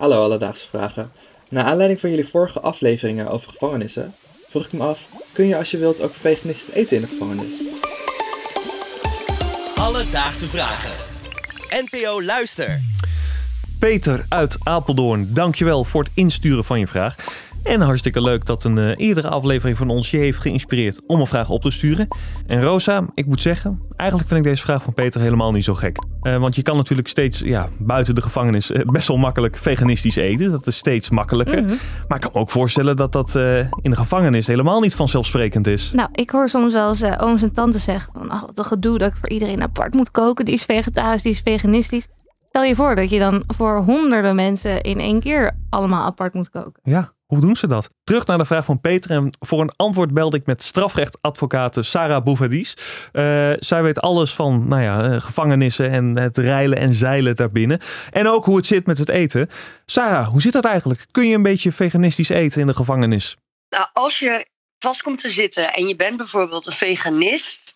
Hallo Alledaagse Vragen. Naar aanleiding van jullie vorige afleveringen over gevangenissen, vroeg ik me af, kun je als je wilt ook veganistisch eten in de gevangenis? Alledaagse Vragen. NPO Luister. Peter uit Apeldoorn, dankjewel voor het insturen van je vraag. En hartstikke leuk dat een eh, eerdere aflevering van ons je heeft geïnspireerd om een vraag op te sturen. En Rosa, ik moet zeggen, eigenlijk vind ik deze vraag van Peter helemaal niet zo gek. Eh, want je kan natuurlijk steeds ja, buiten de gevangenis eh, best wel makkelijk veganistisch eten. Dat is steeds makkelijker. Mhm. Maar ik kan me ook voorstellen dat dat in de gevangenis helemaal niet vanzelfsprekend is. Nou, ik hoor soms wel eens ooms en tantes zeggen van, oh, wat een gedoe dat ik voor iedereen apart moet koken. Die is vegetarisch, die is veganistisch. Stel je voor dat je dan voor honderden mensen in één keer allemaal apart moet koken. Ja, hoe doen ze dat? Terug naar de vraag van Peter. En voor een antwoord belde ik met strafrechtadvocate Sarah Bouvadis. Eh, zij weet alles van nou ja, eh, gevangenissen en het reilen en zeilen daarbinnen. En ook hoe het zit met het eten. Sarah, hoe zit dat eigenlijk? Kun je een beetje veganistisch eten in de gevangenis? Nou, als je vast komt te zitten en je bent bijvoorbeeld een veganist,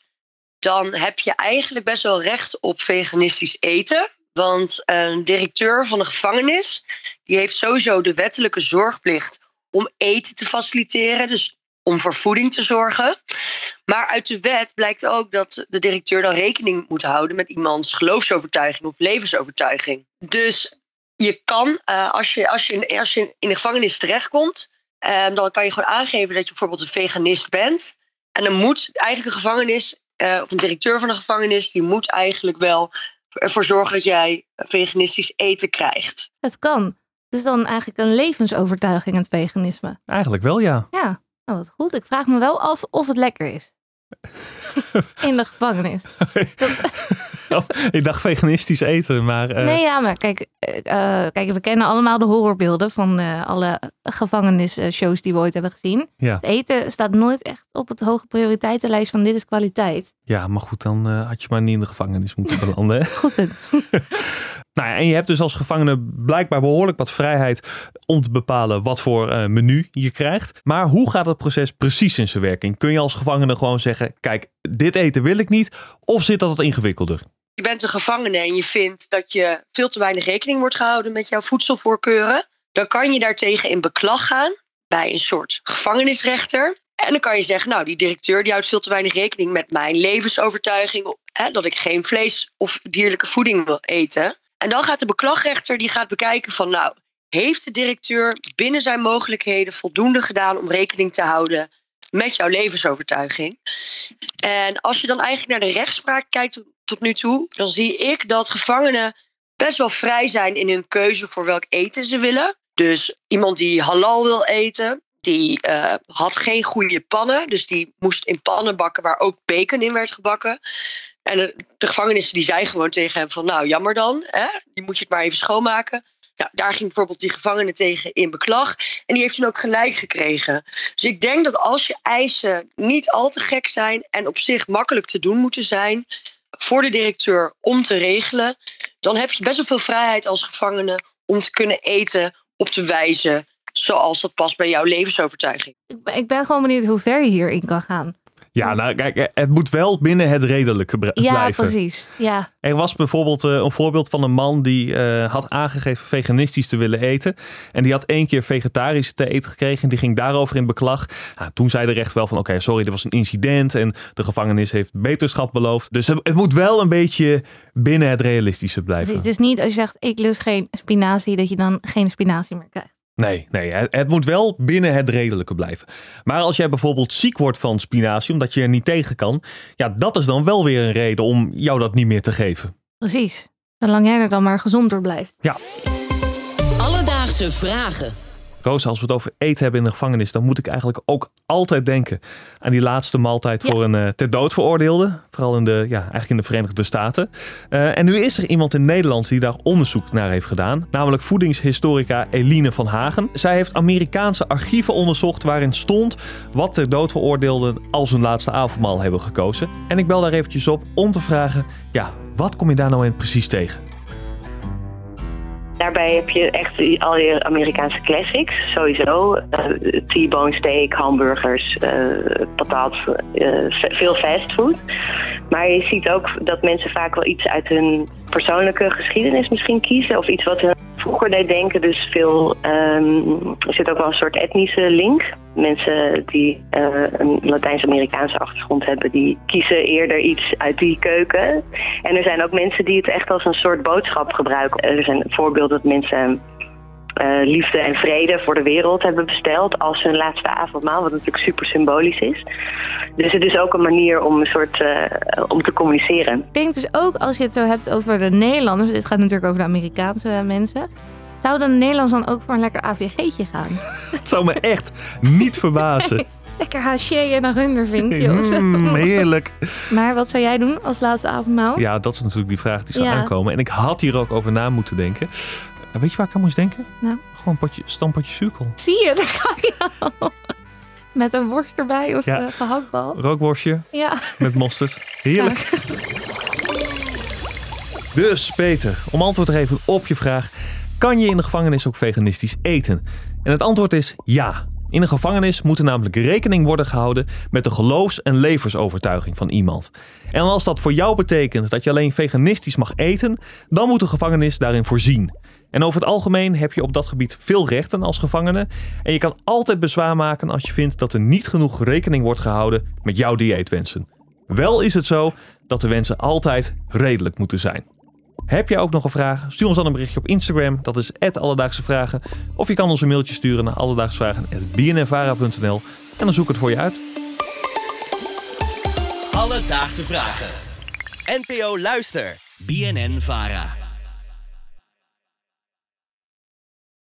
dan heb je eigenlijk best wel recht op veganistisch eten. Want een directeur van de gevangenis, die heeft sowieso de wettelijke zorgplicht om eten te faciliteren, dus om voor voeding te zorgen. Maar uit de wet blijkt ook dat de directeur dan rekening moet houden met iemands geloofsovertuiging of levensovertuiging. Dus je kan, eh, als, je, als, je in, in de gevangenis terechtkomt, eh, dan kan je gewoon aangeven dat je bijvoorbeeld een veganist bent. En dan moet eigenlijk een gevangenis, eh, of een directeur van een gevangenis, die moet eigenlijk wel ervoor zorgen dat jij veganistisch eten krijgt. Het kan. Is dan eigenlijk een levensovertuiging, het veganisme. Eigenlijk wel, ja. Ja, nou wat goed. Ik vraag me wel af of het lekker is. In de gevangenis. Oh, ik dacht veganistisch eten, maar... eh, Nee, ja, maar kijk, eh, eh, kijk, we kennen allemaal de horrorbeelden van alle gevangenisshows die we ooit hebben gezien. Ja. Het eten staat nooit echt op het hoge prioriteitenlijst van dit is kwaliteit. ja, maar goed, dan had je maar niet in de gevangenis moeten belanden. Goed punt. Nou ja, en je hebt dus als gevangene blijkbaar behoorlijk wat vrijheid om te bepalen wat voor eh, menu je krijgt. Maar hoe gaat het proces precies in zijn werking? Kun je als gevangene gewoon zeggen, kijk, dit eten wil ik niet? Of zit dat wat ingewikkelder? Je bent een gevangene en je vindt dat je veel te weinig rekening wordt gehouden met jouw voedselvoorkeuren. Dan kan je daartegen in beklag gaan bij een soort gevangenisrechter. En dan kan je zeggen, nou, die directeur die houdt veel te weinig rekening met mijn levensovertuiging. Hè, dat ik geen vlees of dierlijke voeding wil eten. En dan gaat de beklagrechter die gaat bekijken van, nou, heeft de directeur binnen zijn mogelijkheden voldoende gedaan om rekening te houden met jouw levensovertuiging? En als je dan eigenlijk naar de rechtspraak kijkt tot nu toe, dan zie ik dat gevangenen best wel vrij zijn in hun keuze voor welk eten ze willen. Dus iemand die halal wil eten, die eh, had geen goede pannen. Dus die moest in pannen bakken waar ook bacon in werd gebakken. En de, gevangenissen die zei gewoon tegen hem van nou jammer dan, hè? die moet je het maar even schoonmaken. Nou, daar ging bijvoorbeeld die gevangene tegen in beklag. En die heeft toen ook gelijk gekregen. Dus ik denk dat als je eisen niet al te gek zijn en op zich makkelijk te doen moeten zijn voor de directeur om te regelen, dan heb je best wel veel vrijheid als gevangene om te kunnen eten op de wijze zoals dat past bij jouw levensovertuiging. ik ben gewoon benieuwd hoe ver je hierin kan gaan. Ja, nou kijk, het moet wel binnen het redelijke br- Ja, blijven. precies. Ja. Er was bijvoorbeeld eh, een voorbeeld van een man die eh, had aangegeven veganistisch te willen eten. En die had één keer vegetarisch te eten gekregen en die ging daarover in beklag. Nou, toen zei de rechter wel van oké, sorry, dit was een incident en de gevangenis heeft beterschap beloofd. Dus het, het moet wel een beetje binnen het realistische blijven. Precies. Het is niet als je zegt ik lust geen spinazie, dat je dan geen spinazie meer krijgt. Nee, nee het, het moet wel binnen het redelijke blijven. Maar als jij bijvoorbeeld ziek wordt van spinazie, omdat je er niet tegen kan, ja, dat is dan wel weer een reden om jou dat niet meer te geven. Precies. Zolang jij er dan maar gezond door blijft. Ja, Alledaagse Vragen. Roos, als we het over eten hebben in de gevangenis, dan moet ik eigenlijk ook altijd denken aan die laatste maaltijd Ja. voor een eh, ter dood veroordeelde. Vooral in de, ja, eigenlijk in de Verenigde Staten. Eh, en nu is er iemand in Nederland die daar onderzoek naar heeft gedaan. Namelijk voedingshistorica Eline van Hagen. Zij heeft Amerikaanse archieven onderzocht waarin stond wat ter dood veroordeelden als hun laatste avondmaal hebben gekozen. En ik bel daar eventjes op om te vragen, ja, wat kom je daar nou in precies tegen? Daarbij heb je echt al je Amerikaanse classics, sowieso. Eh, T-bone steak, hamburgers, eh, patat, eh, ve- veel fastfood. Maar je ziet ook dat mensen vaak wel iets uit hun persoonlijke geschiedenis misschien kiezen. Of iets wat hun vroeger deed denken. Dus veel, ehm, er zit ook wel een soort etnische link. Mensen die eh, een Latijns-Amerikaanse achtergrond hebben, die kiezen eerder iets uit die keuken. En er zijn ook mensen die het echt als een soort boodschap gebruiken. Er zijn voorbeelden dat mensen eh, liefde en vrede voor de wereld hebben besteld als hun laatste avondmaal, wat natuurlijk super symbolisch is. Dus het is ook een manier om een soort eh, om te communiceren. Ik denk dus ook als je het zo hebt over de Nederlanders, dit gaat natuurlijk over de Amerikaanse mensen. Zouden de Nederlanders dan ook voor een lekker AVG'tje gaan? Het zou me echt niet verbazen. Lekker haché en een rundervinkje zo. Mm, heerlijk. Maar wat zou jij doen als laatste avondmaal? Ja, dat is natuurlijk die vraag die zou Ja. aankomen. En ik had hier ook over na moeten denken. En weet je waar ik aan moest denken? Nou. Gewoon een potje, stampotje suikel. Zie je, daar ga je al. Met een worst erbij of Ja. een gehaktbal. Rookworstje Ja. met mosterd. Heerlijk. Dus Peter, om antwoord te geven op je vraag. Kan je in de gevangenis ook veganistisch eten? En het antwoord is ja. In een gevangenis moet er namelijk rekening worden gehouden met de geloofs- en levensovertuiging van iemand. En als dat voor jou betekent dat je alleen veganistisch mag eten, dan moet de gevangenis daarin voorzien. En over het algemeen heb je op dat gebied veel rechten als gevangene. En je kan altijd bezwaar maken als je vindt dat er niet genoeg rekening wordt gehouden met jouw dieetwensen. Wel is het zo dat de wensen altijd redelijk moeten zijn. Heb jij ook nog een vraag? Stuur ons dan een berichtje op Instagram. Dat is Alledaagse Vragen. Of je kan ons een mailtje sturen naar alledaagsvragen.bnnvara.nl en dan zoek ik het voor je uit. Alledaagse vragen. NPO Luister. BNN Vara.